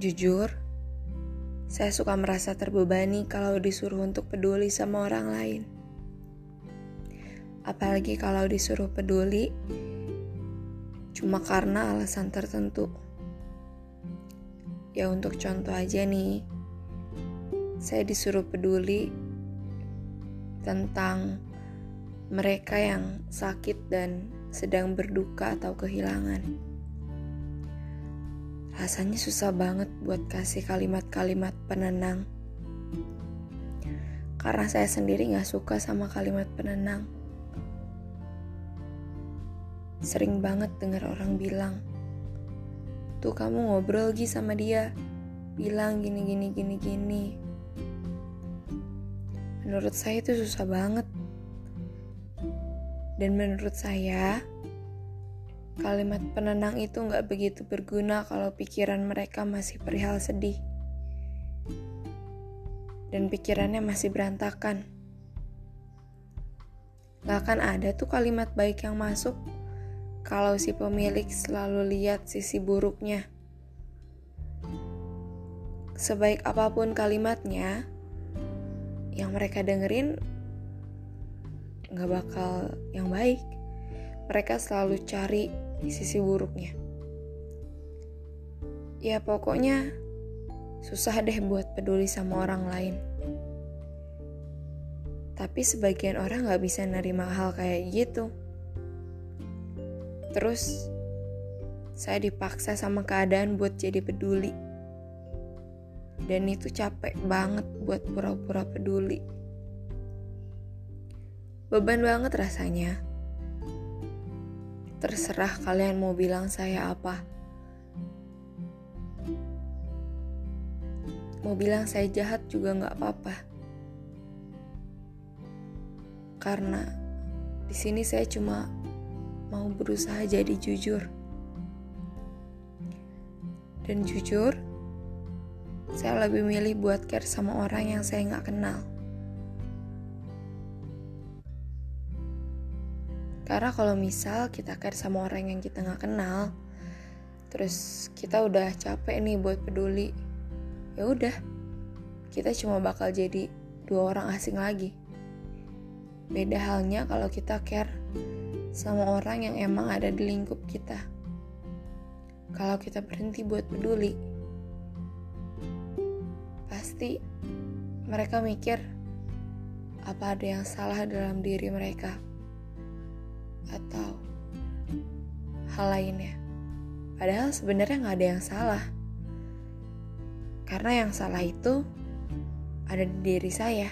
Jujur, saya suka merasa terbebani kalau disuruh untuk peduli sama orang lain. Apalagi kalau disuruh peduli cuma karena alasan tertentu. Ya untuk contoh aja nih, saya disuruh peduli tentang mereka yang sakit dan sedang berduka atau kehilangan. Rasanya susah banget buat kasih kalimat-kalimat penenang. Karena saya sendiri gak suka sama kalimat penenang. Sering banget dengar orang bilang, Tuh kamu ngobrol lagi sama dia, bilang gini gini gini gini. Menurut saya itu susah banget. Dan menurut saya, Kalimat penenang itu nggak begitu berguna kalau pikiran mereka masih perihal sedih. Dan pikirannya masih berantakan. Gak akan ada tuh kalimat baik yang masuk kalau si pemilik selalu lihat sisi buruknya. Sebaik apa pun kalimatnya, yang mereka dengerin gak bakal yang baik. Mereka selalu cari sisi buruknya. Ya pokoknya susah deh buat peduli sama orang lain. Tapi sebagian orang gak bisa nerima hal kayak gitu. Terus saya dipaksa sama keadaan buat jadi peduli. Dan itu capek banget buat pura-pura peduli. Beban banget rasanya. Terserah kalian mau bilang saya apa. Mau bilang saya jahat juga nggak apa-apa. Karena di sini saya cuma mau berusaha jadi jujur. Dan jujur, saya lebih milih buat care sama orang yang saya nggak kenal. Karena kalau misal kita care sama orang yang kita nggak kenal, terus kita udah capek nih buat peduli, ya udah, kita cuma bakal jadi dua orang asing lagi. Beda halnya kalau kita care sama orang yang emang ada di lingkup kita. Kalau kita berhenti buat peduli, pasti mereka mikir apa ada yang salah dalam diri mereka atau hal lainnya. Padahal sebenarnya nggak ada yang salah. Karena yang salah itu ada di diri saya.